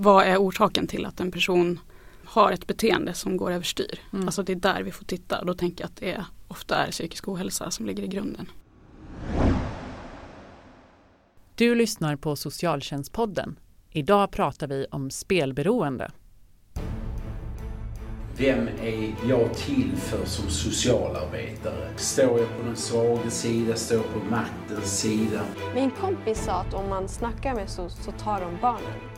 vad är orsaken till att en person har ett beteende som går överstyr. Mm. Alltså det är där vi får titta och då tänker jag att det ofta är psykisk ohälsa som ligger i grunden. Du lyssnar på Socialtjänstpodden. Idag pratar vi om spelberoende. Vem är jag till för som socialarbetare? Står jag på den svaga sida? Står jag på maktens sida? Min kompis sa att om man snackar med SOS så tar de barnen.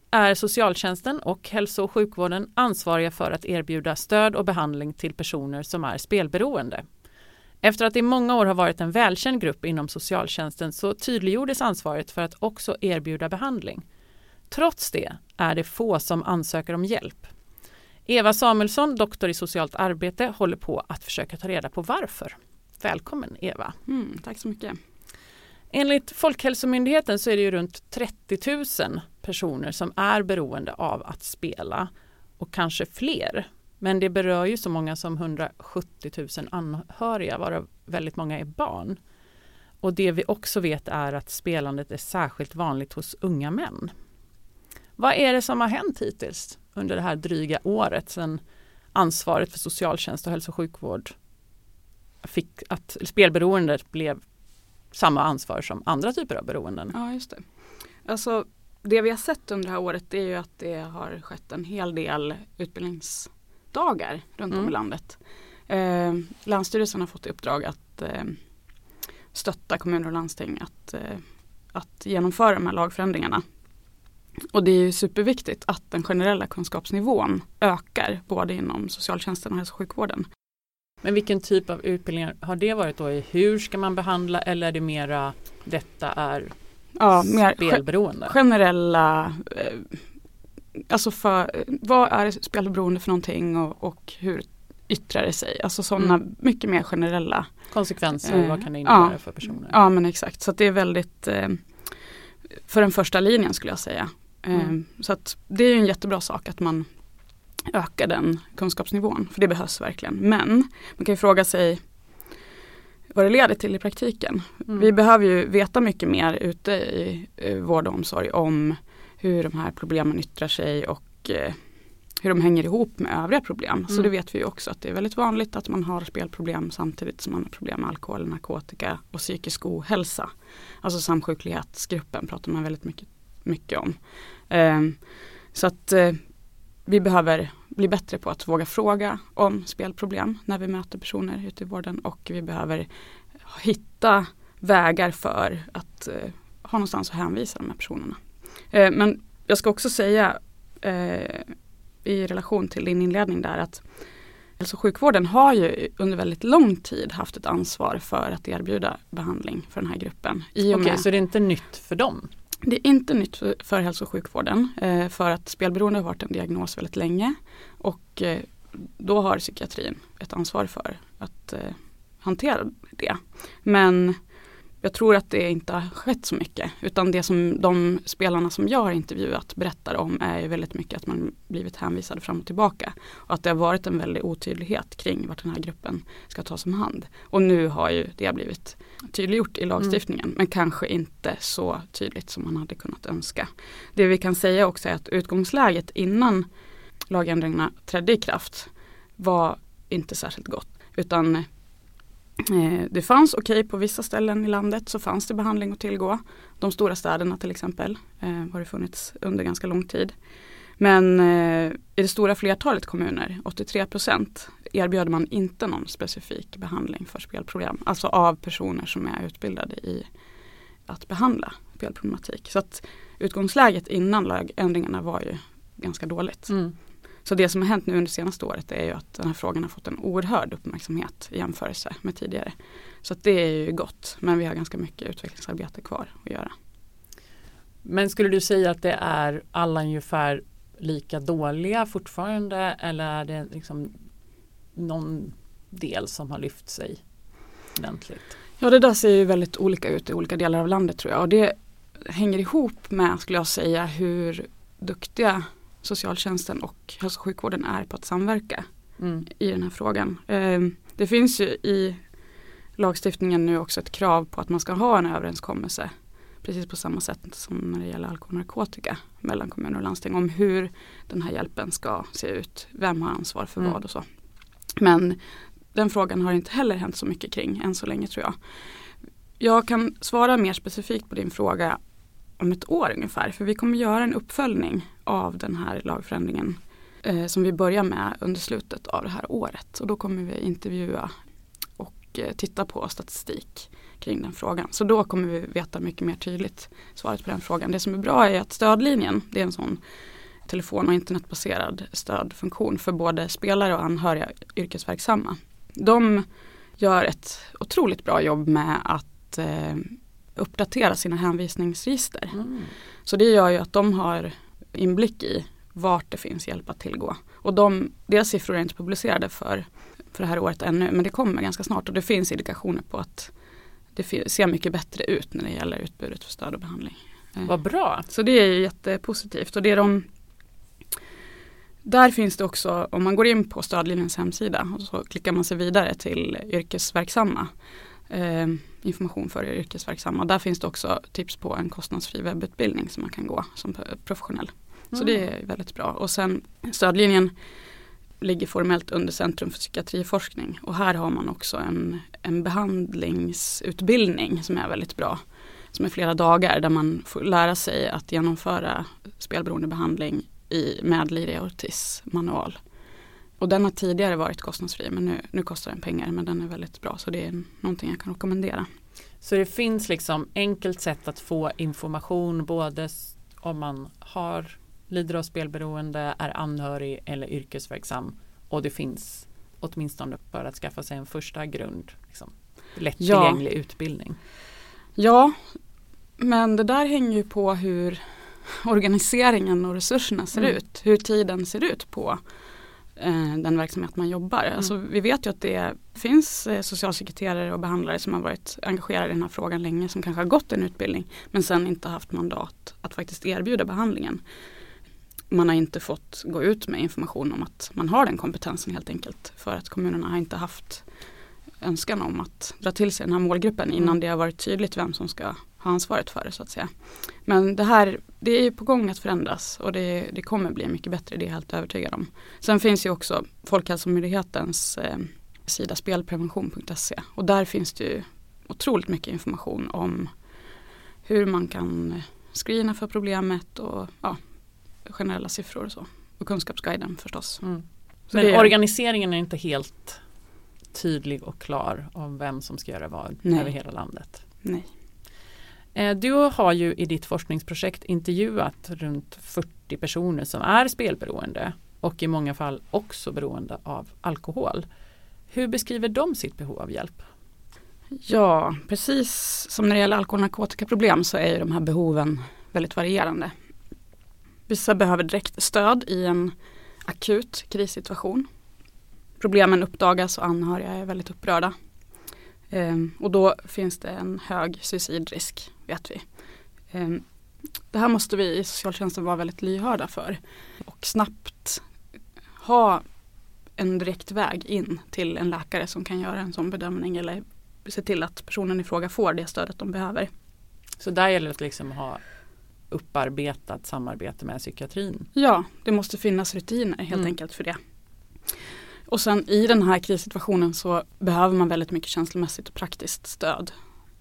är socialtjänsten och hälso och sjukvården ansvariga för att erbjuda stöd och behandling till personer som är spelberoende. Efter att det i många år har varit en välkänd grupp inom socialtjänsten så tydliggjordes ansvaret för att också erbjuda behandling. Trots det är det få som ansöker om hjälp. Eva Samuelsson, doktor i socialt arbete, håller på att försöka ta reda på varför. Välkommen Eva! Mm, tack så mycket. Enligt Folkhälsomyndigheten så är det ju runt 30 000 personer som är beroende av att spela och kanske fler. Men det berör ju så många som 170 000 anhöriga varav väldigt många är barn. Och det vi också vet är att spelandet är särskilt vanligt hos unga män. Vad är det som har hänt hittills under det här dryga året sedan ansvaret för socialtjänst och hälso och sjukvård fick att spelberoendet blev samma ansvar som andra typer av beroenden. Ja, just det. Alltså, det vi har sett under det här året är ju att det har skett en hel del utbildningsdagar runt om Mm. i landet. Eh, Länsstyrelsen har fått i uppdrag att eh, stötta kommuner och landsting att, eh, att genomföra de här lagförändringarna. Och det är ju superviktigt att den generella kunskapsnivån ökar både inom socialtjänsten och hälso och sjukvården. Men vilken typ av utbildningar har det varit då? Hur ska man behandla eller är det mera detta är Ja, mer spelberoende? generella, eh, alltså för, vad är spelberoende för någonting och, och hur yttrar det sig? Alltså sådana Mm. mycket mer generella. Konsekvenser, Eh, vad kan det innebära ja. för personer? Ja men exakt, så det är väldigt eh, för den första linjen skulle jag säga. Eh, Mm. Så att det är ju en jättebra sak att man ökar den kunskapsnivån, för det behövs verkligen. Men man kan ju fråga sig vad det leder till i praktiken. Mm. Vi behöver ju veta mycket mer ute i eh, vård och omsorg om hur de här problemen yttrar sig och eh, hur de hänger ihop med övriga problem. Så Mm. det vet vi ju också att det är väldigt vanligt att man har spelproblem samtidigt som man har problem med alkohol, narkotika och psykisk ohälsa. Alltså samsjuklighetsgruppen pratar man väldigt mycket, mycket om. Ehm, så att eh, vi behöver bli bättre på att våga fråga om spelproblem när vi möter personer ute i vården och vi behöver hitta vägar för att eh, ha någonstans att hänvisa de här personerna. Eh, men jag ska också säga eh, i relation till din inledning där att hälso och sjukvården har ju under väldigt lång tid haft ett ansvar för att erbjuda behandling för den här gruppen. Okej, med, så det är inte nytt för dem? Det är inte nytt för, hälso och sjukvården eh, för att spelberoende har varit en diagnos väldigt länge och eh, då har psykiatrin ett ansvar för att eh, hantera det. Men jag tror att det inte har skett så mycket utan det som de spelarna som jag har intervjuat berättar om är ju väldigt mycket att man blivit hänvisad fram och tillbaka. Och att det har varit en väldig otydlighet kring vart den här gruppen ska tas om hand. Och nu har ju det blivit tydliggjort i lagstiftningen men kanske inte så tydligt som man hade kunnat önska. Det vi kan säga också är att utgångsläget innan lagändringarna trädde i kraft var inte särskilt gott. Utan Eh, det fanns okej på vissa ställen i landet så fanns det behandling att tillgå. De stora städerna till exempel eh, har det funnits under ganska lång tid. Men eh, i det stora flertalet kommuner, 83 procent, erbjöd man inte någon specifik behandling för spelproblem. Alltså av personer som är utbildade i att behandla spelproblematik. Så att utgångsläget innan lagändringarna var ju ganska dåligt. Mm. Så det som har hänt nu under senaste året är ju att den här frågan har fått en oerhörd uppmärksamhet i jämförelse med tidigare. Så det är ju gott men vi har ganska mycket utvecklingsarbete kvar att göra. Men skulle du säga att det är alla ungefär lika dåliga fortfarande eller är det liksom någon del som har lyft sig ordentligt? Ja det där ser ju väldigt olika ut i olika delar av landet tror jag och det hänger ihop med skulle jag säga hur duktiga socialtjänsten och hälso och sjukvården är på att samverka Mm. i den här frågan. Eh, Det finns ju i lagstiftningen nu också ett krav på att man ska ha en överenskommelse precis på samma sätt som när det gäller alkohol och narkotika mellan kommuner och landsting om hur den här hjälpen ska se ut. Vem har ansvar för Mm. vad och så. Men den frågan har inte heller hänt så mycket kring än så länge tror jag. Jag kan svara mer specifikt på din fråga om ett år ungefär. För vi kommer göra en uppföljning av den här lagförändringen eh, som vi börjar med under slutet av det här året. Och då kommer vi intervjua och eh, titta på statistik kring den frågan. Så då kommer vi veta mycket mer tydligt svaret på den frågan. Det som är bra är att stödlinjen, det är en sån telefon och internetbaserad stödfunktion för både spelare och anhöriga yrkesverksamma. De gör ett otroligt bra jobb med att eh, uppdatera sina hänvisningsregister. Mm. Så det gör ju att de har inblick i vart det finns hjälp att tillgå. Och de, deras siffror är inte publicerade för, för det här året ännu men det kommer ganska snart och det finns indikationer på att det ser mycket bättre ut när det gäller utbudet för stöd och behandling. Eh, Vad bra! Så det är ju jättepositivt och det är de där finns det också, om man går in på stödlinjens hemsida och så klickar man sig vidare till yrkesverksamma eh, information för yrkesverksamma. Där finns det också tips på en kostnadsfri webbutbildning som man kan gå som professionell. Så det är väldigt bra. Och sen stödlinjen ligger formellt under Centrum för psykiatriforskning och här har man också en, en behandlingsutbildning som är väldigt bra. Som är flera dagar där man får lära sig att genomföra spelberoendebehandling i, med Liria Ortiz manual. Och den har tidigare varit kostnadsfri men nu, nu kostar den pengar men den är väldigt bra så det är någonting jag kan rekommendera. Så det finns liksom enkelt sätt att få information både om man har lider av spelberoende, är anhörig eller yrkesverksam och det finns åtminstone för att skaffa sig en första grund. Liksom, lättillgänglig utbildning. Ja, men det där hänger ju på hur organiseringen och resurserna ser Mm. ut. Hur tiden ser ut på den verksamhet man jobbar. Alltså, vi vet ju att det finns eh, socialsekreterare och behandlare som har varit engagerade i den här frågan länge som kanske har gått en utbildning men sen inte haft mandat att faktiskt erbjuda behandlingen. Man har inte fått gå ut med information om att man har den kompetensen helt enkelt för att kommunerna har inte haft önskan om att dra till sig den här målgruppen innan Mm. det har varit tydligt vem som ska ha ansvaret för det så att säga. Men det här det är ju på gång att förändras och det, det kommer bli mycket bättre, det är jag helt övertygad om. Sen finns ju också Folkhälsomyndighetens eh, sida spelprevention.se och där finns det ju otroligt mycket information om hur man kan screena för problemet och ja, generella siffror och så. Och kunskapsguiden förstås. Mm. Men är- organiseringen är inte helt tydlig och klar om vem som ska göra vad Nej. över hela landet. Nej. Eh, Du har ju i ditt forskningsprojekt intervjuat runt 40 personer som är spelberoende och i många fall också beroende av alkohol. Hur beskriver de sitt behov av hjälp? Ja, precis som när det gäller alkohol och narkotikaproblem så är ju de här behoven väldigt varierande. Vissa behöver direkt stöd i en akut krissituation. Problemen uppdagas och anhöriga är väldigt upprörda. Ehm, och då finns det en hög suicidrisk, vet vi. Ehm, det här måste vi i socialtjänsten vara väldigt lyhörda för och snabbt ha en direkt väg in till en läkare som kan göra en sån bedömning eller se till att personen i fråga får det stödet de behöver. Så där gäller det att liksom ha upparbetat samarbete med psykiatrin. Ja, det måste finnas rutiner helt Mm. enkelt för det. Och sen i den här krissituationen så behöver man väldigt mycket känslomässigt och praktiskt stöd.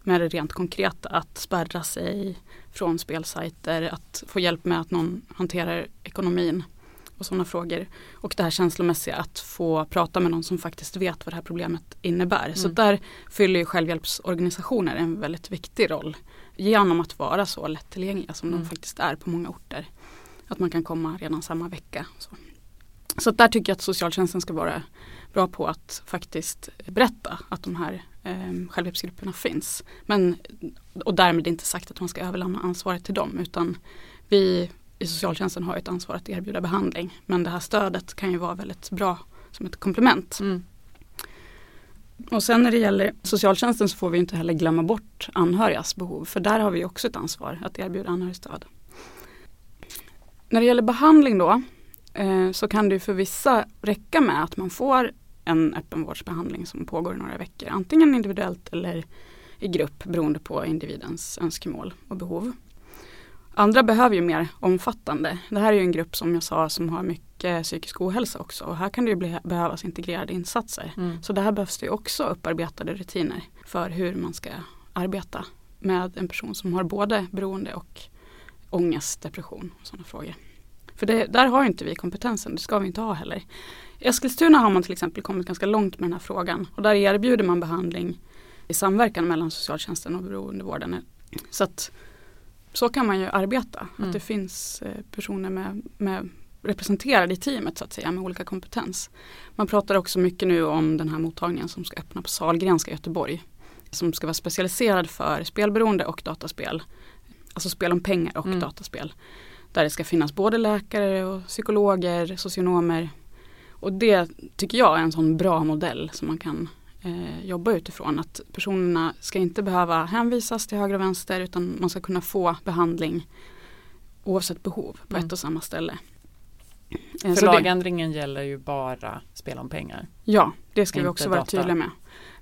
Med det rent konkreta, att spärra sig från spelsajter, att få hjälp med att någon hanterar ekonomin och sådana frågor. Och det här känslomässiga, att få prata med någon som faktiskt vet vad det här problemet innebär. Så Mm. där fyller ju självhjälpsorganisationer en väldigt viktig roll. Genom att vara så lättillgängliga som Mm. de faktiskt är på många orter. Att man kan komma redan samma vecka. Så, så där tycker jag att socialtjänsten ska vara bra på att faktiskt berätta att de här eh, självhjälpsgrupperna finns. Men, och därmed inte sagt att man ska överlämna ansvaret till dem utan vi i socialtjänsten har ett ansvar att erbjuda behandling. Men det här stödet kan ju vara väldigt bra som ett komplement. Mm. Och sen när det gäller socialtjänsten så får vi inte heller glömma bort anhörigas behov för där har vi också ett ansvar att erbjuda anhörigstöd. När det gäller behandling då så kan det för vissa räcka med att man får en öppenvårdsbehandling som pågår i några veckor. Antingen individuellt eller i grupp beroende på individens önskemål och behov. Andra behöver ju mer omfattande. Det här är ju en grupp som jag sa som har mycket psykisk ohälsa också och här kan det ju bli, behövas integrerade insatser. Mm. Så där behövs det ju också upparbetade rutiner för hur man ska arbeta med en person som har både beroende och ångest, depression och sådana frågor. För det, där har inte vi kompetensen, det ska vi inte ha heller. I Eskilstuna har man till exempel kommit ganska långt med den här frågan och där erbjuder man behandling i samverkan mellan socialtjänsten och beroendevården. Så att så kan man ju arbeta, Mm. att det finns eh, personer med, med representerade i teamet så att säga med olika kompetens. Man pratar också mycket nu om den här mottagningen som ska öppna på Sahlgrenska i Göteborg. Som ska vara specialiserad för spelberoende och dataspel. Alltså spel om pengar och Mm. dataspel. Där det ska finnas både läkare och psykologer, socionomer. Och det tycker jag är en sån bra modell som man kan eh, jobba utifrån. Att personerna ska inte behöva hänvisas till höger och vänster utan man ska kunna få behandling oavsett behov på Mm. ett och samma ställe. Eh, För så det- lagändringen gäller ju bara spel om pengar. Ja, det ska vi också vara data. tydliga med.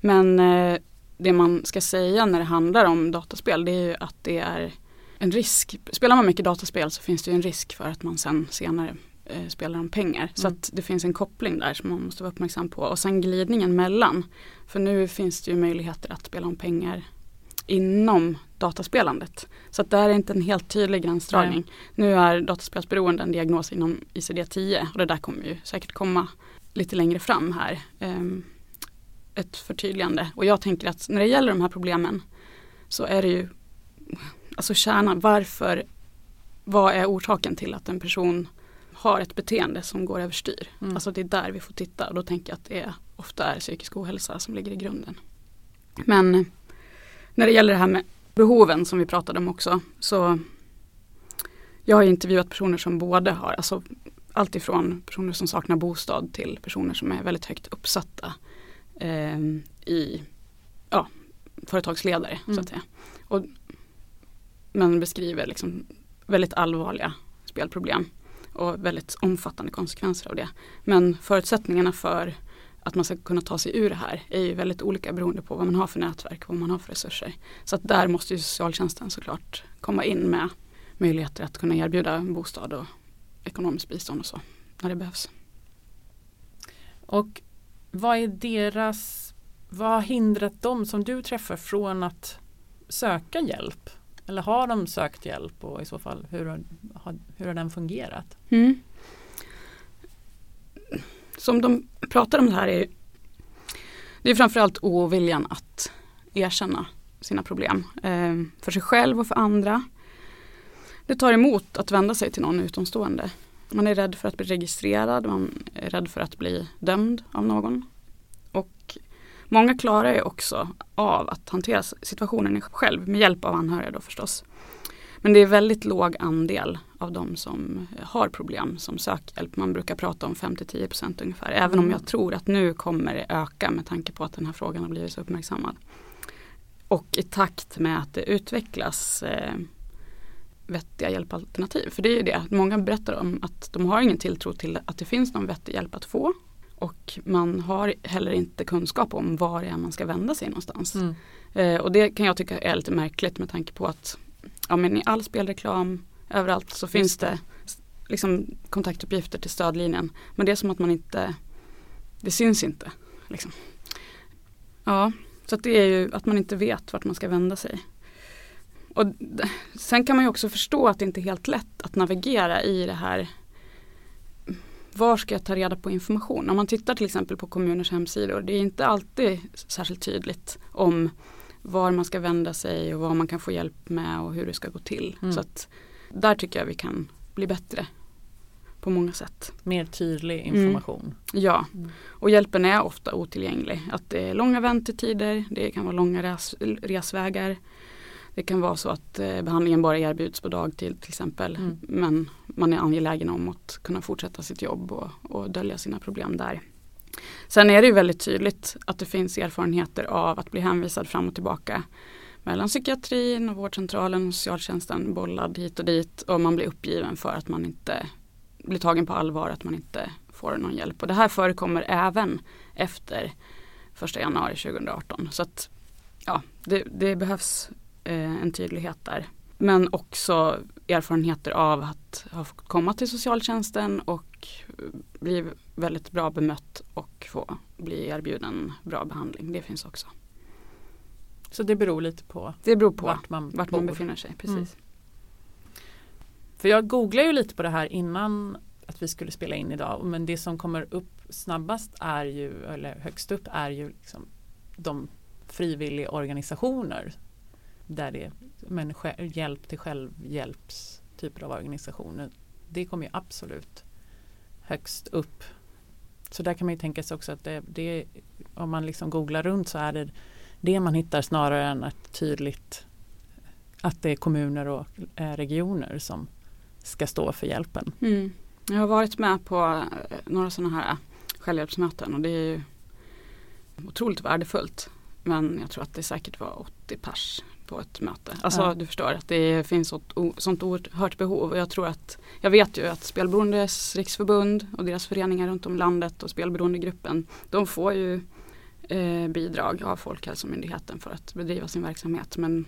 Men eh, det man ska säga när det handlar om dataspel det är ju att det är en risk. Spelar man mycket dataspel så finns det ju en risk för att man sen senare eh, spelar om pengar. Så Mm. att det finns en koppling där som man måste vara uppmärksam på. Och sen glidningen mellan. För nu finns det ju möjligheter att spela om pengar inom dataspelandet. Så att där är inte en helt tydlig gränsdragning. Nu är dataspelsberoende en diagnos inom ICD-10 och det där kommer ju säkert komma lite längre fram här. Ehm, ett förtydligande. Och jag tänker att när det gäller de här problemen så är det ju alltså kärnan, varför, vad är orsaken till att en person har ett beteende som går överstyr? Mm. Alltså det är där vi får titta och då tänker jag att det är, ofta är psykisk ohälsa som ligger i grunden. Men när det gäller det här med behoven som vi pratade om också så jag har intervjuat personer som både har, alltså allt ifrån personer som saknar bostad till personer som är väldigt högt uppsatta eh, i ja, företagsledare så Mm. att säga. Och, men beskriver liksom väldigt allvarliga spelproblem och väldigt omfattande konsekvenser av det. Men förutsättningarna för att man ska kunna ta sig ur det här är ju väldigt olika beroende på vad man har för nätverk och vad man har för resurser. Så att där måste ju socialtjänsten såklart komma in med möjligheter att kunna erbjuda bostad och ekonomiskt bistånd och så när det behövs. Och vad är deras, vad har hindrat dem som du träffar från att söka hjälp? Eller har de sökt hjälp och i så fall hur har, hur har den fungerat? Mm. Som de pratar om det här är det är framförallt oviljan att erkänna sina problem eh, för sig själv och för andra. Det tar emot att vända sig till någon utomstående. Man är rädd för att bli registrerad, man är rädd för att bli dömd av någon. Och många klarar ju också av att hantera situationen själv med hjälp av anhöriga då förstås. Men det är väldigt låg andel av de som har problem som söker hjälp. Man brukar prata om 5-10% ungefär. Även om jag tror att nu kommer det öka med tanke på att den här frågan har blivit så uppmärksammad. Och i takt med att det utvecklas eh, vettiga hjälpalternativ. För det är ju det, många berättar om att de har ingen tilltro till att det finns någon vettig hjälp att få. Och man har heller inte kunskap om var det är man ska vända sig någonstans. Mm. Eh, och det kan jag tycka är lite märkligt med tanke på att ja, men i all spelreklam överallt så finns det liksom kontaktuppgifter till stödlinjen. Men det är som att man inte, det syns inte. Liksom. Ja, så att det är ju att man inte vet vart man ska vända sig. Och sen kan man ju också förstå att det inte är helt lätt att navigera i det här var ska jag ta reda på information? Om man tittar till exempel på kommuners hemsidor, det är inte alltid särskilt tydligt om var man ska vända sig och vad man kan få hjälp med och hur det ska gå till. Mm. Så att där tycker jag vi kan bli bättre på många sätt. Mer tydlig information. Ja, Mm. och hjälpen är ofta otillgänglig. Att det är långa väntetider, det kan vara långa res resvägar. Det kan vara så att eh, behandlingen bara erbjuds på dagtid till exempel. Mm. Men man är angelägen om att kunna fortsätta sitt jobb och, och dölja sina problem där. Sen är det ju väldigt tydligt att det finns erfarenheter av att bli hänvisad fram och tillbaka mellan psykiatrin och vårdcentralen och socialtjänsten bollad hit och dit och man blir uppgiven för att man inte blir tagen på allvar, att man inte får någon hjälp. Och det här förekommer även efter 1 januari 2018. Så att ja, det, det behövs eh, en tydlighet där. Men också erfarenheter av att ha fått komma till socialtjänsten och bli väldigt bra bemött och få bli erbjuden bra behandling. Det finns också. Så det beror lite på, det beror på vart man, vart man befinner sig. Precis. Mm. För jag googlade ju lite på det här innan att vi skulle spela in idag men det som kommer upp snabbast är ju, eller högst upp är ju liksom de frivilligorganisationer där det men hjälp till självhjälps typer av organisationer. Det kommer ju absolut högst upp. Så där kan man ju tänka sig också att det, det om man liksom googlar runt så är det det man hittar snarare än att tydligt att det är kommuner och eh, regioner som ska stå för hjälpen. Mm. Jag har varit med på eh, några sådana här eh, självhjälpsmöten och det är ju otroligt värdefullt. Men jag tror att det säkert var 80 pers på ett möte. Alltså ja. du förstår att det finns sånt, sånt oerhört behov. Och jag tror att Jag vet ju att Spelberoendes riksförbund och deras föreningar runt om i landet och Spelberoendegruppen de får ju eh, bidrag av Folkhälsomyndigheten för att bedriva sin verksamhet. Men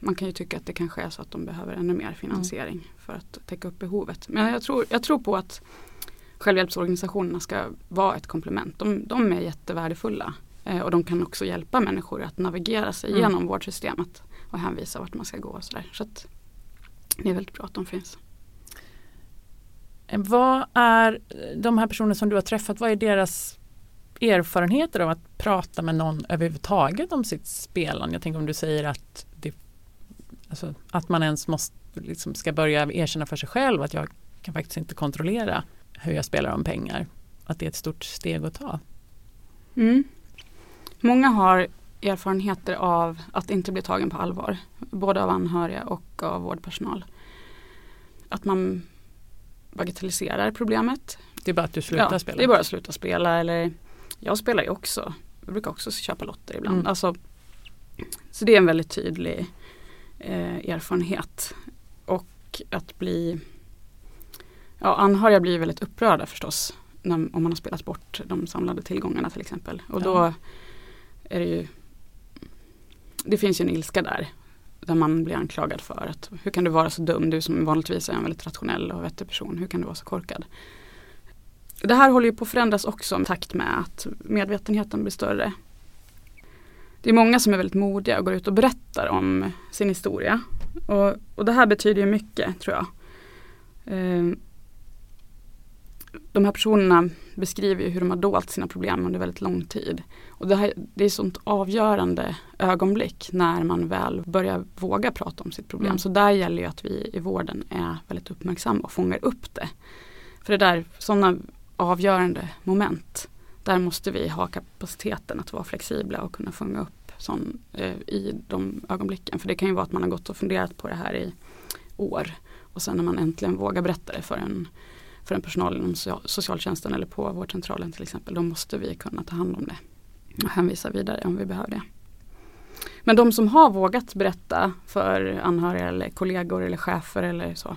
man kan ju tycka att det kanske är så att de behöver ännu mer finansiering mm. för att täcka upp behovet. Men jag tror, jag tror på att självhjälpsorganisationerna ska vara ett komplement. De, de är jättevärdefulla och de kan också hjälpa människor att navigera sig mm. genom vårdsystemet och hänvisa vart man ska gå. Och så där. så det är väldigt bra att de finns. Eh, vad är de här personerna som du har träffat, vad är deras erfarenheter av att prata med någon överhuvudtaget om sitt spelande? Jag tänker om du säger att, det, alltså, att man ens måste, liksom, ska börja erkänna för sig själv att jag kan faktiskt inte kontrollera hur jag spelar om pengar. Att det är ett stort steg att ta. Mm. Många har erfarenheter av att inte bli tagen på allvar. Både av anhöriga och av vårdpersonal. Att man bagatelliserar problemet. Det är bara att du slutar ja, spela? det är bara att sluta spela eller jag spelar ju också. Jag brukar också köpa lotter ibland. Mm. Alltså, så det är en väldigt tydlig eh, erfarenhet. Och att bli Ja, anhöriga blir väldigt upprörda förstås. När, om man har spelat bort de samlade tillgångarna till exempel. Och ja. då är det ju Det finns ju en ilska där. Där man blir anklagad för att hur kan du vara så dum? Du som vanligtvis är en väldigt rationell och vettig person. Hur kan du vara så korkad? Det här håller ju på att förändras också i takt med att medvetenheten blir större. Det är många som är väldigt modiga och går ut och berättar om sin historia. Och, och det här betyder ju mycket tror jag. Ehm, de här personerna beskriver ju hur de har dolt sina problem under väldigt lång tid. Och det, här, det är ett sånt avgörande ögonblick när man väl börjar våga prata om sitt problem. Mm. Så där gäller ju att vi i vården är väldigt uppmärksamma och fångar upp det. För det där, sådana avgörande moment. Där måste vi ha kapaciteten att vara flexibla och kunna fånga upp sån, eh, i de ögonblicken. För det kan ju vara att man har gått och funderat på det här i år. Och sen när man äntligen vågar berätta det för en, för en personal inom socialtjänsten eller på vårdcentralen till exempel. Då måste vi kunna ta hand om det och hänvisa vidare om vi behöver det. Men de som har vågat berätta för anhöriga eller kollegor eller chefer eller så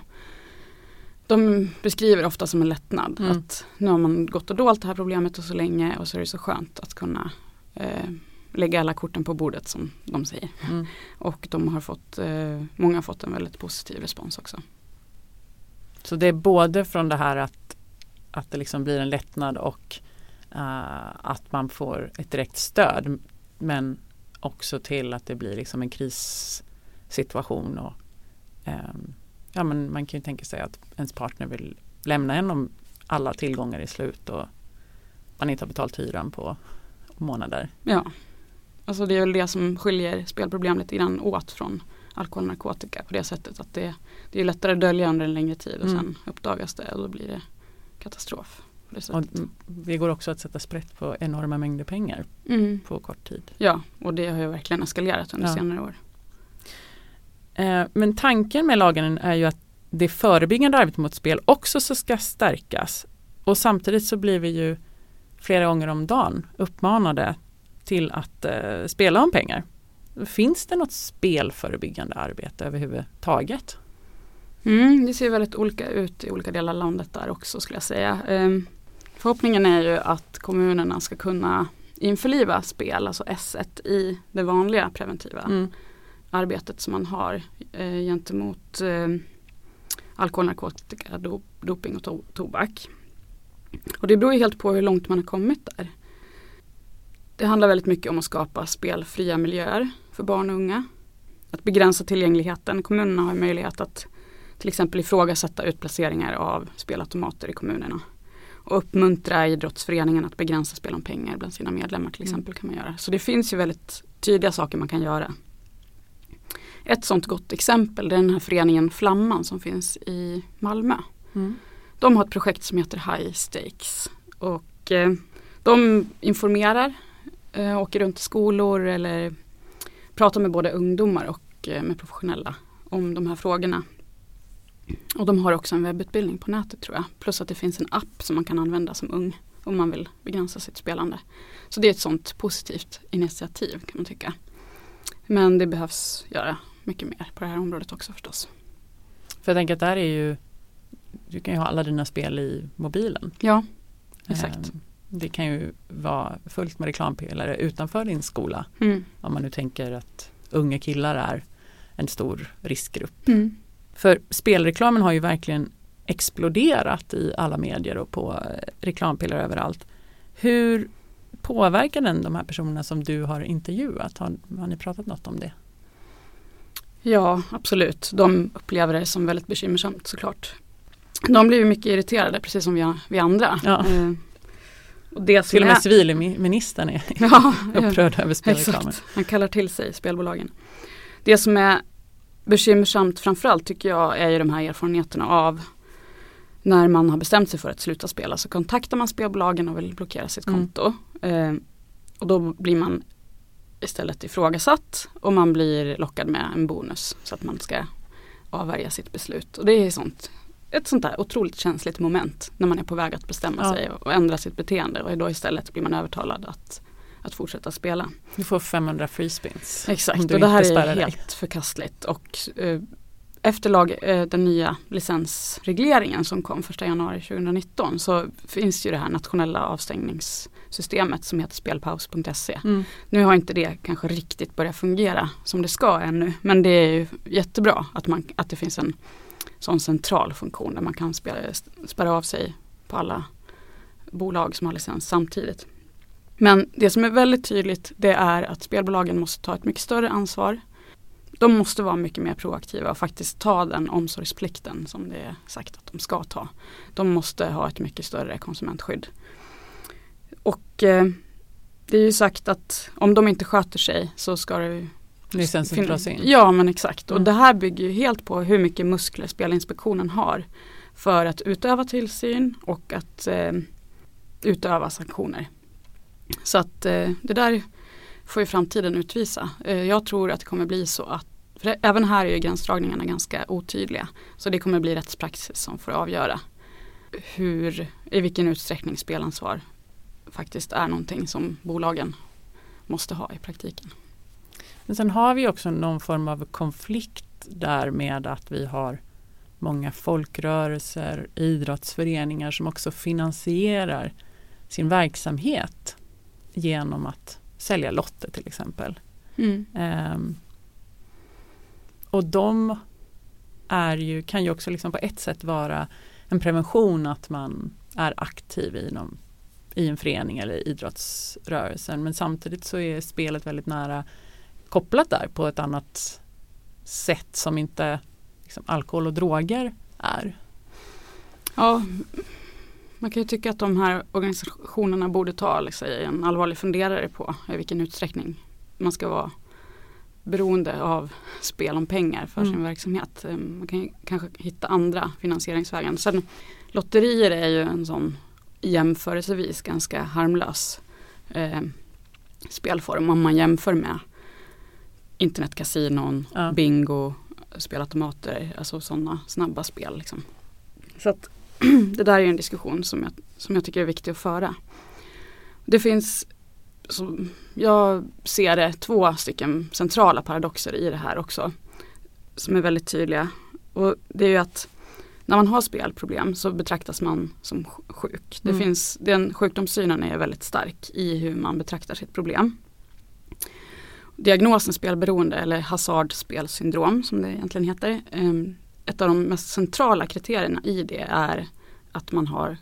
de beskriver ofta som en lättnad. Mm. Att nu har man gått och dolt det här problemet och så länge och så är det så skönt att kunna eh, lägga alla korten på bordet som de säger. Mm. Och de har fått, eh, många har fått en väldigt positiv respons också. Så det är både från det här att, att det liksom blir en lättnad och uh, att man får ett direkt stöd. Men också till att det blir liksom en krissituation och um, ja, men man kan ju tänka sig att ens partner vill lämna en om alla tillgångar är slut och man inte har betalt hyran på månader. Ja, alltså det är väl det som skiljer spelproblem lite grann åt från alkohol och narkotika på det sättet att det, det är lättare att dölja under en längre tid och mm. sen uppdagas det och då blir det katastrof. Det och det går också att sätta sprätt på enorma mängder pengar mm. på kort tid. Ja, och det har ju verkligen eskalerat under ja. senare år. Eh, men tanken med lagen är ju att det förebyggande arbetet mot spel också ska stärkas. Och samtidigt så blir vi ju flera gånger om dagen uppmanade till att eh, spela om pengar. Finns det något spelförebyggande arbete överhuvudtaget? Mm, det ser väldigt olika ut i olika delar av landet där också skulle jag säga. Eh, förhoppningen är ju att kommunerna ska kunna införliva spel, alltså S1 i det vanliga preventiva Mm. arbetet som man har eh, gentemot eh, alkohol, narkotika, do, doping och to tobak. Och det beror ju helt på hur långt man har kommit där. Det handlar väldigt mycket om att skapa spelfria miljöer för barn och unga. Att begränsa tillgängligheten. Kommunerna har möjlighet att till exempel ifrågasätta utplaceringar av spelautomater i kommunerna. Och uppmuntra idrottsföreningen att begränsa spel om pengar bland sina medlemmar till exempel kan man göra. Så det finns ju väldigt tydliga saker man kan göra. Ett sånt gott exempel är den här föreningen Flamman som finns i Malmö. Mm. De har ett projekt som heter High Stakes. Och eh, de informerar, eh, åker runt i skolor eller pratar med både ungdomar och eh, med professionella om de här frågorna. Och de har också en webbutbildning på nätet tror jag. Plus att det finns en app som man kan använda som ung om man vill begränsa sitt spelande. Så det är ett sånt positivt initiativ kan man tycka. Men det behövs göra mycket mer på det här området också förstås. För jag tänker att där är ju Du kan ju ha alla dina spel i mobilen. Ja, exakt. Ehm, Det kan ju vara fullt med reklampelare utanför din skola. Mm. Om man nu tänker att unga killar är en stor riskgrupp. Mm. För spelreklamen har ju verkligen exploderat i alla medier och på eh, reklampelare överallt. Hur påverkar den de här personerna som du har intervjuat? Har, har ni pratat något om det? Ja, absolut. De upplever det som väldigt bekymmersamt såklart. De blir ju mycket irriterade precis som vi, vi andra. Ja. Det Till och med är- civilministern är ja, upprörd över spelreklamen. Exakt, han kallar till sig spelbolagen. Det som är bekymmersamt framförallt tycker jag är ju de här erfarenheterna av när man har bestämt sig för att sluta spela så kontaktar man spelbolagen och vill blockera sitt Mm. konto. Eh, och då blir man istället ifrågasatt och man blir lockad med en bonus så att man ska avvärja sitt beslut. Och det är sånt, ett sånt där otroligt känsligt moment när man är på väg att bestämma Ja. sig och ändra sitt beteende och då istället blir man övertalad att, att fortsätta spela. Du får 500 free spins. Exakt och det här är dig. helt förkastligt. Och eh, efter lag, eh, den nya licensregleringen som kom 1 januari 2019 så finns ju det här nationella avstängningssystemet som heter spelpaus.se. Mm. Nu har inte det kanske riktigt börjat fungera som det ska ännu men det är ju jättebra att, man, att det finns en sån central funktion där man kan spela, spärra av sig på alla bolag som har licens samtidigt. Men det som är väldigt tydligt det är att spelbolagen måste ta ett mycket större ansvar. De måste vara mycket mer proaktiva och faktiskt ta den omsorgsplikten som det är sagt att de ska ta. De måste ha ett mycket större konsumentskydd. Och eh, det är ju sagt att om de inte sköter sig så ska det Licensen dras in. Ja men exakt och Mm. det här bygger ju helt på hur mycket muskler Spelinspektionen har för att utöva tillsyn och att eh, utöva sanktioner. Så att eh, det där får ju framtiden utvisa. Eh, jag tror att det kommer bli så att för även här är ju gränsdragningarna ganska otydliga. Så det kommer bli rättspraxis som får avgöra hur, i vilken utsträckning spelansvar faktiskt är någonting som bolagen måste ha i praktiken. Men sen har vi också någon form av konflikt där med att vi har många folkrörelser, idrottsföreningar som också finansierar sin verksamhet genom att sälja lotter till exempel. Ehm, och de är ju, kan ju också liksom på ett sätt vara en prevention att man är aktiv i, någon, i en förening eller idrottsrörelsen. Men samtidigt så är spelet väldigt nära kopplat där på ett annat sätt som inte liksom, alkohol och droger är. Ja, man kan ju tycka att de här organisationerna borde ta liksom, en allvarlig funderare på i vilken utsträckning man ska vara beroende av spel om pengar för Mm. sin verksamhet. Eh, Man kan ju kanske hitta andra finansieringsvägar. Sen lotterier är ju en sån jämförelsevis ganska harmlös eh, spelform om man jämför med internetkasinon, Ja. bingo, spelautomater, alltså sådana snabba spel. Liksom. Så att det där är en diskussion som jag, som jag tycker är viktig att föra. Det finns, så jag ser det, två stycken centrala paradoxer i det här också. Som är väldigt tydliga. Och det är ju att när man har spelproblem så betraktas man som sjuk. Det Mm. finns, den sjukdomssynen är väldigt stark i hur man betraktar sitt problem. Diagnosen spelberoende eller hasardspelsyndrom som det egentligen heter. em, Ett av de mest centrala kriterierna i det är att man har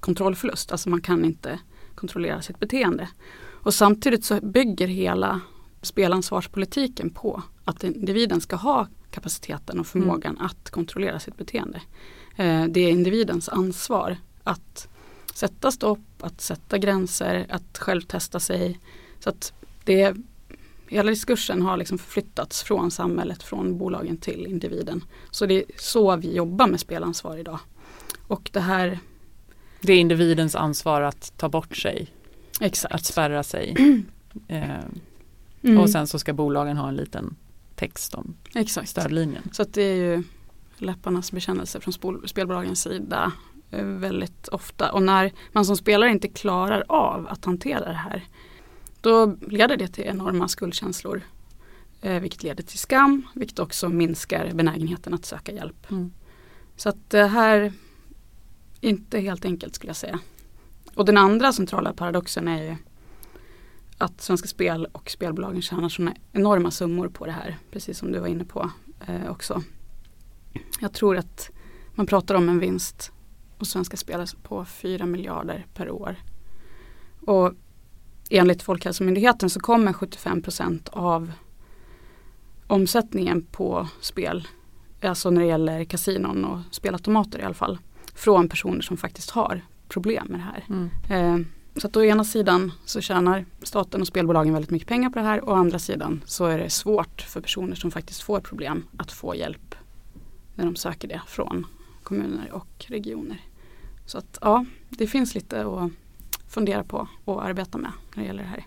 kontrollförlust. Alltså man kan inte kontrollera sitt beteende. Och samtidigt så bygger hela spelansvarspolitiken på att individen ska ha kapaciteten och förmågan att kontrollera sitt beteende. Eh, Det är individens ansvar att sätta stopp, att sätta gränser, att själv testa sig. Så att det, hela diskursen har liksom förflyttats från samhället, från bolagen till individen. Så det är så vi jobbar med spelansvar idag. Och det här, Det är individens ansvar att ta bort sig, exakt. att spärra sig. Eh, Mm, Och sen så ska bolagen ha en liten text om exakt. stödlinjen. Så det är ju läpparnas bekännelse från spol- spelbolagens sida eh, väldigt ofta. Och när man som spelare inte klarar av att hantera det här då leder det till enorma skuldkänslor. Eh, vilket leder till skam, vilket också minskar benägenheten att söka hjälp. Mm. Så att det här är inte helt enkelt skulle jag säga. Och den andra centrala paradoxen är ju att Svenska Spel och spelbolagen tjänar sådana enorma summor på det här. Precis som du var inne på eh, också. Jag tror att man pratar om en vinst hos Svenska Spel på 4 miljarder per år. Och enligt Folkhälsomyndigheten så kommer 75 procent av omsättningen på spel, alltså när det gäller kasinon och spelautomater i alla fall, från personer som faktiskt har problem med det här. Mm. Eh, så att å ena sidan så tjänar staten och spelbolagen väldigt mycket pengar på det här och å andra sidan så är det svårt för personer som faktiskt får problem att få hjälp när de söker det från kommuner och regioner. Så att ja, det finns lite att fundera på och arbeta med när det gäller det här.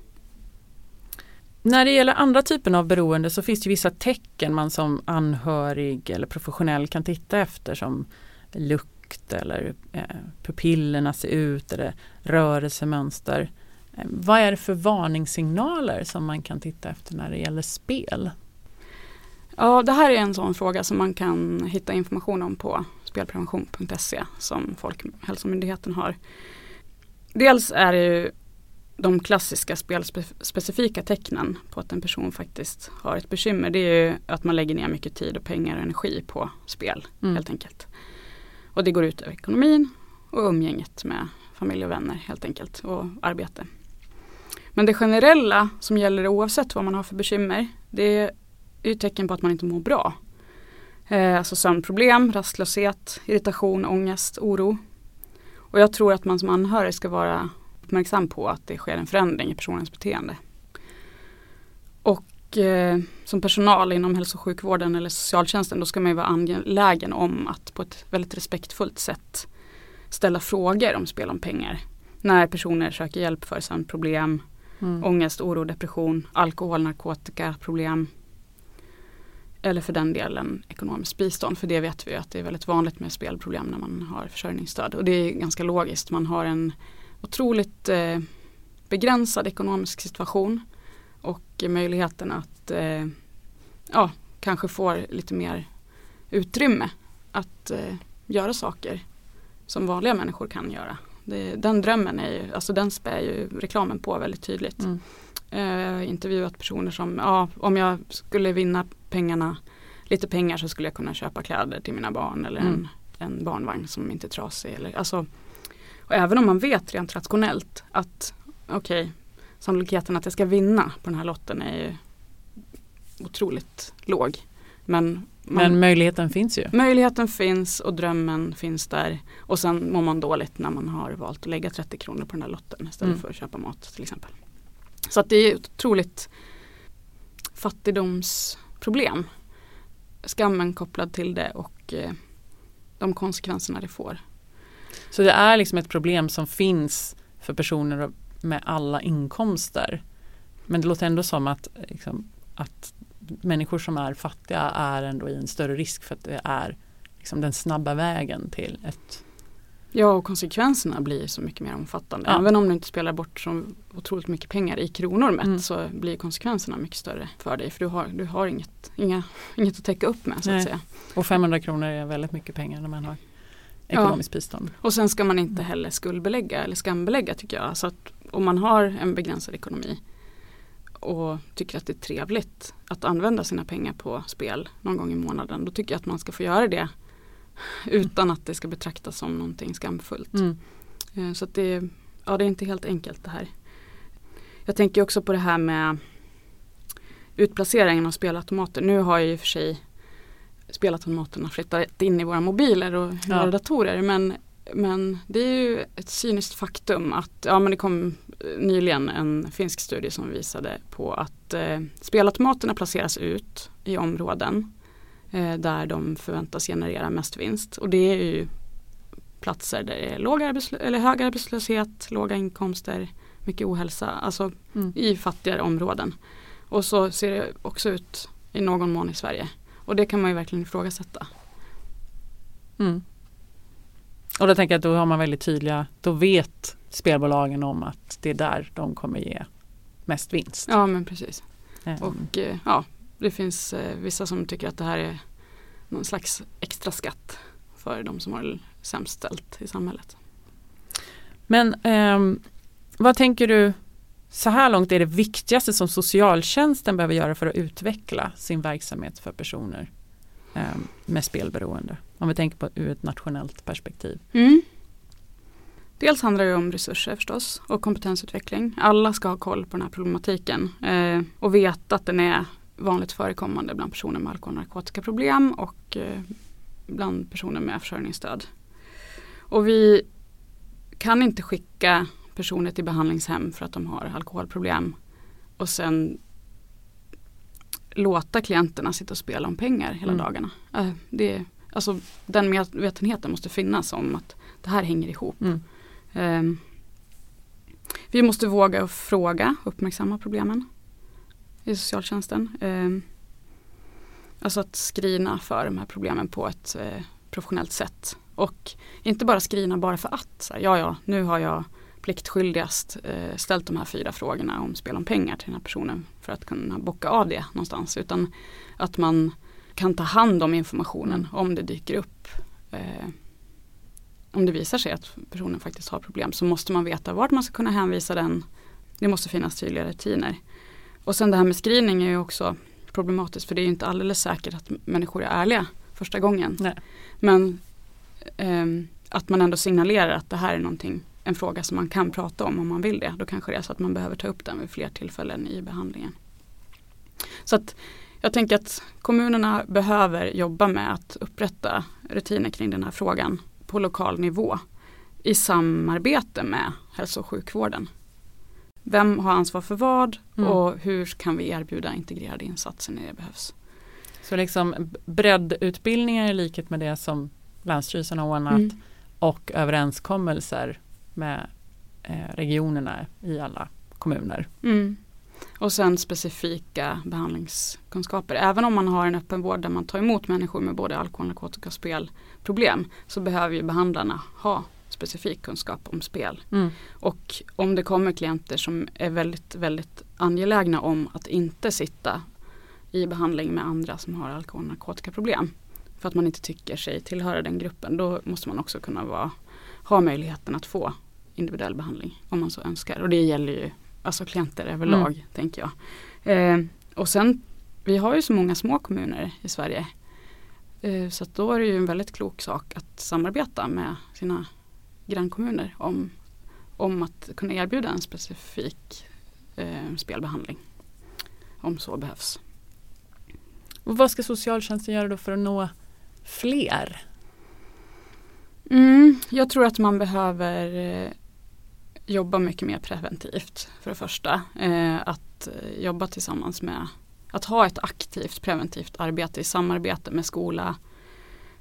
När det gäller andra typer av beroende så finns det vissa tecken man som anhörig eller professionell kan titta efter som lukt eller eh, pupillerna ser ut eller rörelsemönster. Eh, vad är det för varningssignaler som man kan titta efter när det gäller spel? Ja, det här är en sån fråga som man kan hitta information om på spelprevention.se som Folkhälsomyndigheten har. Dels är det ju de klassiska spelspecifika tecknen på att en person faktiskt har ett bekymmer. Det är ju att man lägger ner mycket tid och pengar och energi på spel Mm. helt enkelt. Och det går ut över ekonomin och umgänget med familj och vänner helt enkelt och arbete. Men det generella som gäller oavsett vad man har för bekymmer det är ju tecken på att man inte mår bra. Eh, alltså sömnproblem, rastlöshet, irritation, ångest, oro. Och jag tror att man som anhörig ska vara uppmärksam på att det sker en förändring i personens beteende. Och eh, som personal inom hälso och sjukvården eller socialtjänsten då ska man ju vara angelägen om att på ett väldigt respektfullt sätt ställa frågor om spel om pengar. När personer söker hjälp för sömnproblem, Mm. ångest, oro, depression, alkohol, narkotika, problem. Eller för den delen ekonomiskt bistånd. För det vet vi att det är väldigt vanligt med spelproblem när man har försörjningsstöd. Och det är ganska logiskt. Man har en otroligt eh, begränsad ekonomisk situation. Och möjligheten att eh, ja, kanske få lite mer utrymme att eh, göra saker som vanliga människor kan göra. Det, den drömmen är ju, alltså den spär ju reklamen på väldigt tydligt. Mm. Eh, intervjuat personer som, ja om jag skulle vinna pengarna, lite pengar så skulle jag kunna köpa kläder till mina barn eller en, Mm. en barnvagn som inte är trasig. Eller, alltså, och även om man vet rent rationellt att okej, sannolikheten att jag ska vinna på den här lotten är ju otroligt låg. Men, man, Men möjligheten finns ju. möjligheten finns och drömmen finns där. Och sen mår man dåligt när man har valt att lägga 30 kronor på den här lotten istället Mm. för att köpa mat till exempel. Så att det är otroligt problem. Skammen kopplad till det och eh, de konsekvenserna det får. Så det är liksom ett problem som finns för personer med alla inkomster. Men det låter ändå som att, eh, liksom, att människor som är fattiga är ändå i en större risk för att det är liksom, den snabba vägen till ett Ja och konsekvenserna blir så mycket mer omfattande. Ja. Även om du inte spelar bort så otroligt mycket pengar i kronor mätt Mm. så blir konsekvenserna mycket större för dig. För du har, du har inget, inga, inget att täcka upp med så Nej. att säga. Och 500 kronor är väldigt mycket pengar när man har Ja. ekonomiskt bistånd. Och sen ska man inte heller skuldbelägga eller skambelägga tycker jag. Så att om man har en begränsad ekonomi och tycker att det är trevligt att använda sina pengar på spel någon gång i månaden. Då tycker jag att man ska få göra det utan att det ska betraktas som någonting skamfullt. Mm. Eh, Så det, ja, det är inte helt enkelt det här. Jag tänker också på det här med utplaceringen av spelautomater. Nu har ju i och för sig spelautomaterna flyttat in i våra mobiler och Ja. våra datorer. Men, men det är ju ett cyniskt faktum att ja, men det kom nyligen en finsk studie som visade på att eh, spelautomaterna placeras ut i områden där de förväntas generera mest vinst. Och det är ju platser där det är låg arbetslö- eller hög arbetslöshet, låga inkomster, mycket ohälsa, alltså Mm. i fattigare områden. Och så ser det också ut i någon mån i Sverige. Och det kan man ju verkligen ifrågasätta. Mm. Och då tänker jag att då har man väldigt tydliga, då vet spelbolagen om att det är där de kommer ge mest vinst. Ja men precis. Ehm, Och eh, ja, det finns eh, vissa som tycker att det här är någon slags extra skatt för de som har det sämst ställt i samhället. Men ehm, vad tänker du så här långt är det viktigaste som socialtjänsten behöver göra för att utveckla sin verksamhet för personer ehm, med spelberoende? Om vi tänker på ur ett nationellt perspektiv. Mm. Dels handlar det om resurser förstås och kompetensutveckling. Alla ska ha koll på den här problematiken eh, och veta att den är vanligt förekommande bland personer med alkohol och narkotikaproblem och eh, bland personer med försörjningsstöd. Och vi kan inte skicka personer till behandlingshem för att de har alkoholproblem och sen låta klienterna sitta och spela om pengar hela Mm. dagarna. Eh, det, alltså, den medvetenheten måste finnas om att det här hänger ihop. Mm. Ehm, vi måste våga fråga, uppmärksamma problemen i socialtjänsten. Ehm, alltså att skrina för de här problemen på ett eh, professionellt sätt. Och inte bara skrina bara för att, så här, ja ja, nu har jag pliktskyldigast eh, ställt de här fyra frågorna om spel om pengar till den här personen för att kunna bocka av det någonstans. Utan att man kan ta hand om informationen om det dyker upp. Eh, om det visar sig att personen faktiskt har problem så måste man veta vart man ska kunna hänvisa den. Det måste finnas tydliga rutiner. Och sen det här med screening är ju också problematiskt för det är ju inte alldeles säkert att människor är ärliga första gången. Nej. Men ehm, att man ändå signalerar att det här är någonting, en fråga som man kan prata om om man vill det. Då kanske det är så att man behöver ta upp den vid fler tillfällen i behandlingen. Så att jag tänker att kommunerna behöver jobba med att upprätta rutiner kring den här frågan på lokal nivå i samarbete med hälso och sjukvården. Vem har ansvar för vad Mm. och hur kan vi erbjuda integrerade insatser när det behövs. Så liksom breddutbildningar i likhet med det som Länsstyrelsen har ordnat Mm. och överenskommelser med eh, regionerna i alla kommuner. Mm. Och sen specifika behandlingskunskaper. Även om man har en öppenvård där man tar emot människor med både alkohol, narkotika och spelproblem så behöver ju behandlarna ha specifik kunskap om spel. Mm. Och om det kommer klienter som är väldigt, väldigt angelägna om att inte sitta i behandling med andra som har alkohol och narkotikaproblem för att man inte tycker sig tillhöra den gruppen då måste man också kunna vara, ha möjligheten att få individuell behandling om man så önskar. Och det gäller ju alltså klienter överlag Mm. tänker jag. Eh, och sen, vi har ju så många små kommuner i Sverige. Eh, så då är det ju en väldigt klok sak att samarbeta med sina grannkommuner om, om att kunna erbjuda en specifik eh, spelbehandling. Om så behövs. Och vad ska socialtjänsten göra då för att nå fler? Mm, jag tror att man behöver eh, jobba mycket mer preventivt för det första. Eh, att eh, jobba tillsammans med att ha ett aktivt preventivt arbete i samarbete med skola,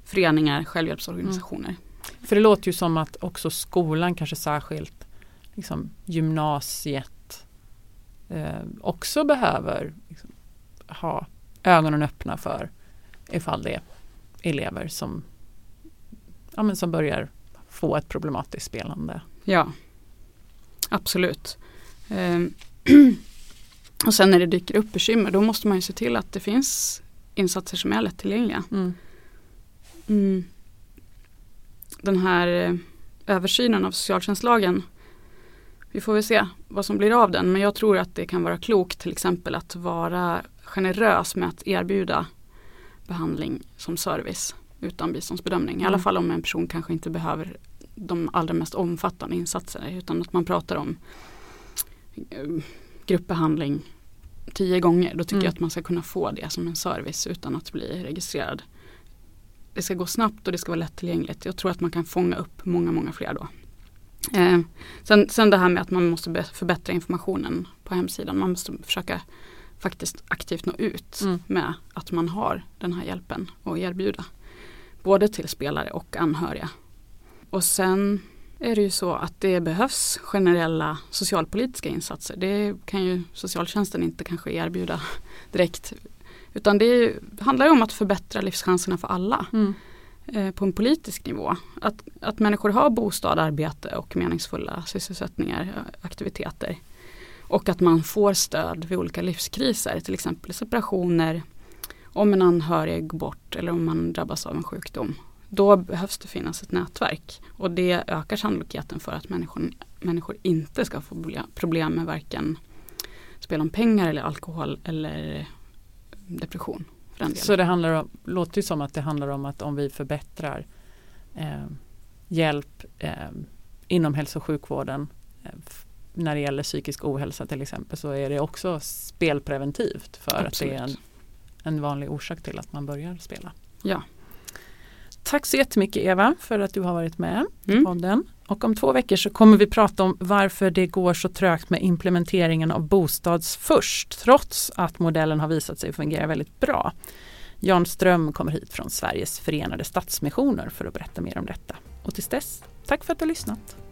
föreningar, självhjälpsorganisationer. För det låter ju som att också skolan kanske särskilt liksom, gymnasiet eh, också behöver liksom, ha ögonen öppna för ifall det är elever som, ja, men som börjar få ett problematiskt spelande. Ja, absolut. Ehm, och sen när det dyker upp bekymmer då måste man ju se till att det finns insatser som är lättillgängliga. Mm. Mm. Den här eh, översynen av socialtjänstlagen vi får väl se vad som blir av den men jag tror att det kan vara klokt till exempel att vara generös med att erbjuda behandling som service utan biståndsbedömning. I alla Mm. fall om en person kanske inte behöver de allra mest omfattande insatserna utan att man pratar om eh, gruppbehandling tio gånger. Då tycker Mm. jag att man ska kunna få det som en service utan att bli registrerad. Det ska gå snabbt och det ska vara lättillgängligt. Jag tror att man kan fånga upp många, många fler då. Eh, sen, sen det här med att man måste förbättra informationen på hemsidan. Man måste försöka faktiskt aktivt nå ut Mm. med att man har den här hjälpen att erbjuda. Både till spelare och anhöriga. Och sen är det ju så att det behövs generella socialpolitiska insatser. Det kan ju socialtjänsten inte kanske erbjuda direkt. Utan det är handlar om att förbättra livschanserna för alla Mm. eh, på en politisk nivå. Att, att människor har bostad, arbete och meningsfulla sysselsättningar, aktiviteter. Och att man får stöd vid olika livskriser, till exempel separationer, om en anhörig går bort eller om man drabbas av en sjukdom. Då behövs det finnas ett nätverk och det ökar sannolikheten för att människor, människor inte ska få problem- problem med varken spel om pengar eller alkohol eller depression. Så det handlar om, låter ju som att det handlar om att om vi förbättrar eh, hjälp eh, inom hälso och sjukvården eh, när det gäller psykisk ohälsa till exempel så är det också spelpreventivt för att det är en, Absolut. en vanlig orsak till att man börjar spela. Ja. Tack så jättemycket Eva för att du har varit med i Mm. podden. Och om två veckor så kommer vi prata om varför det går så trögt med implementeringen av Bostads först trots att modellen har visat sig fungera väldigt bra. Jan Ström kommer hit från Sveriges förenade stadsmissioner för att berätta mer om detta. Och tills dess, tack för att du har lyssnat.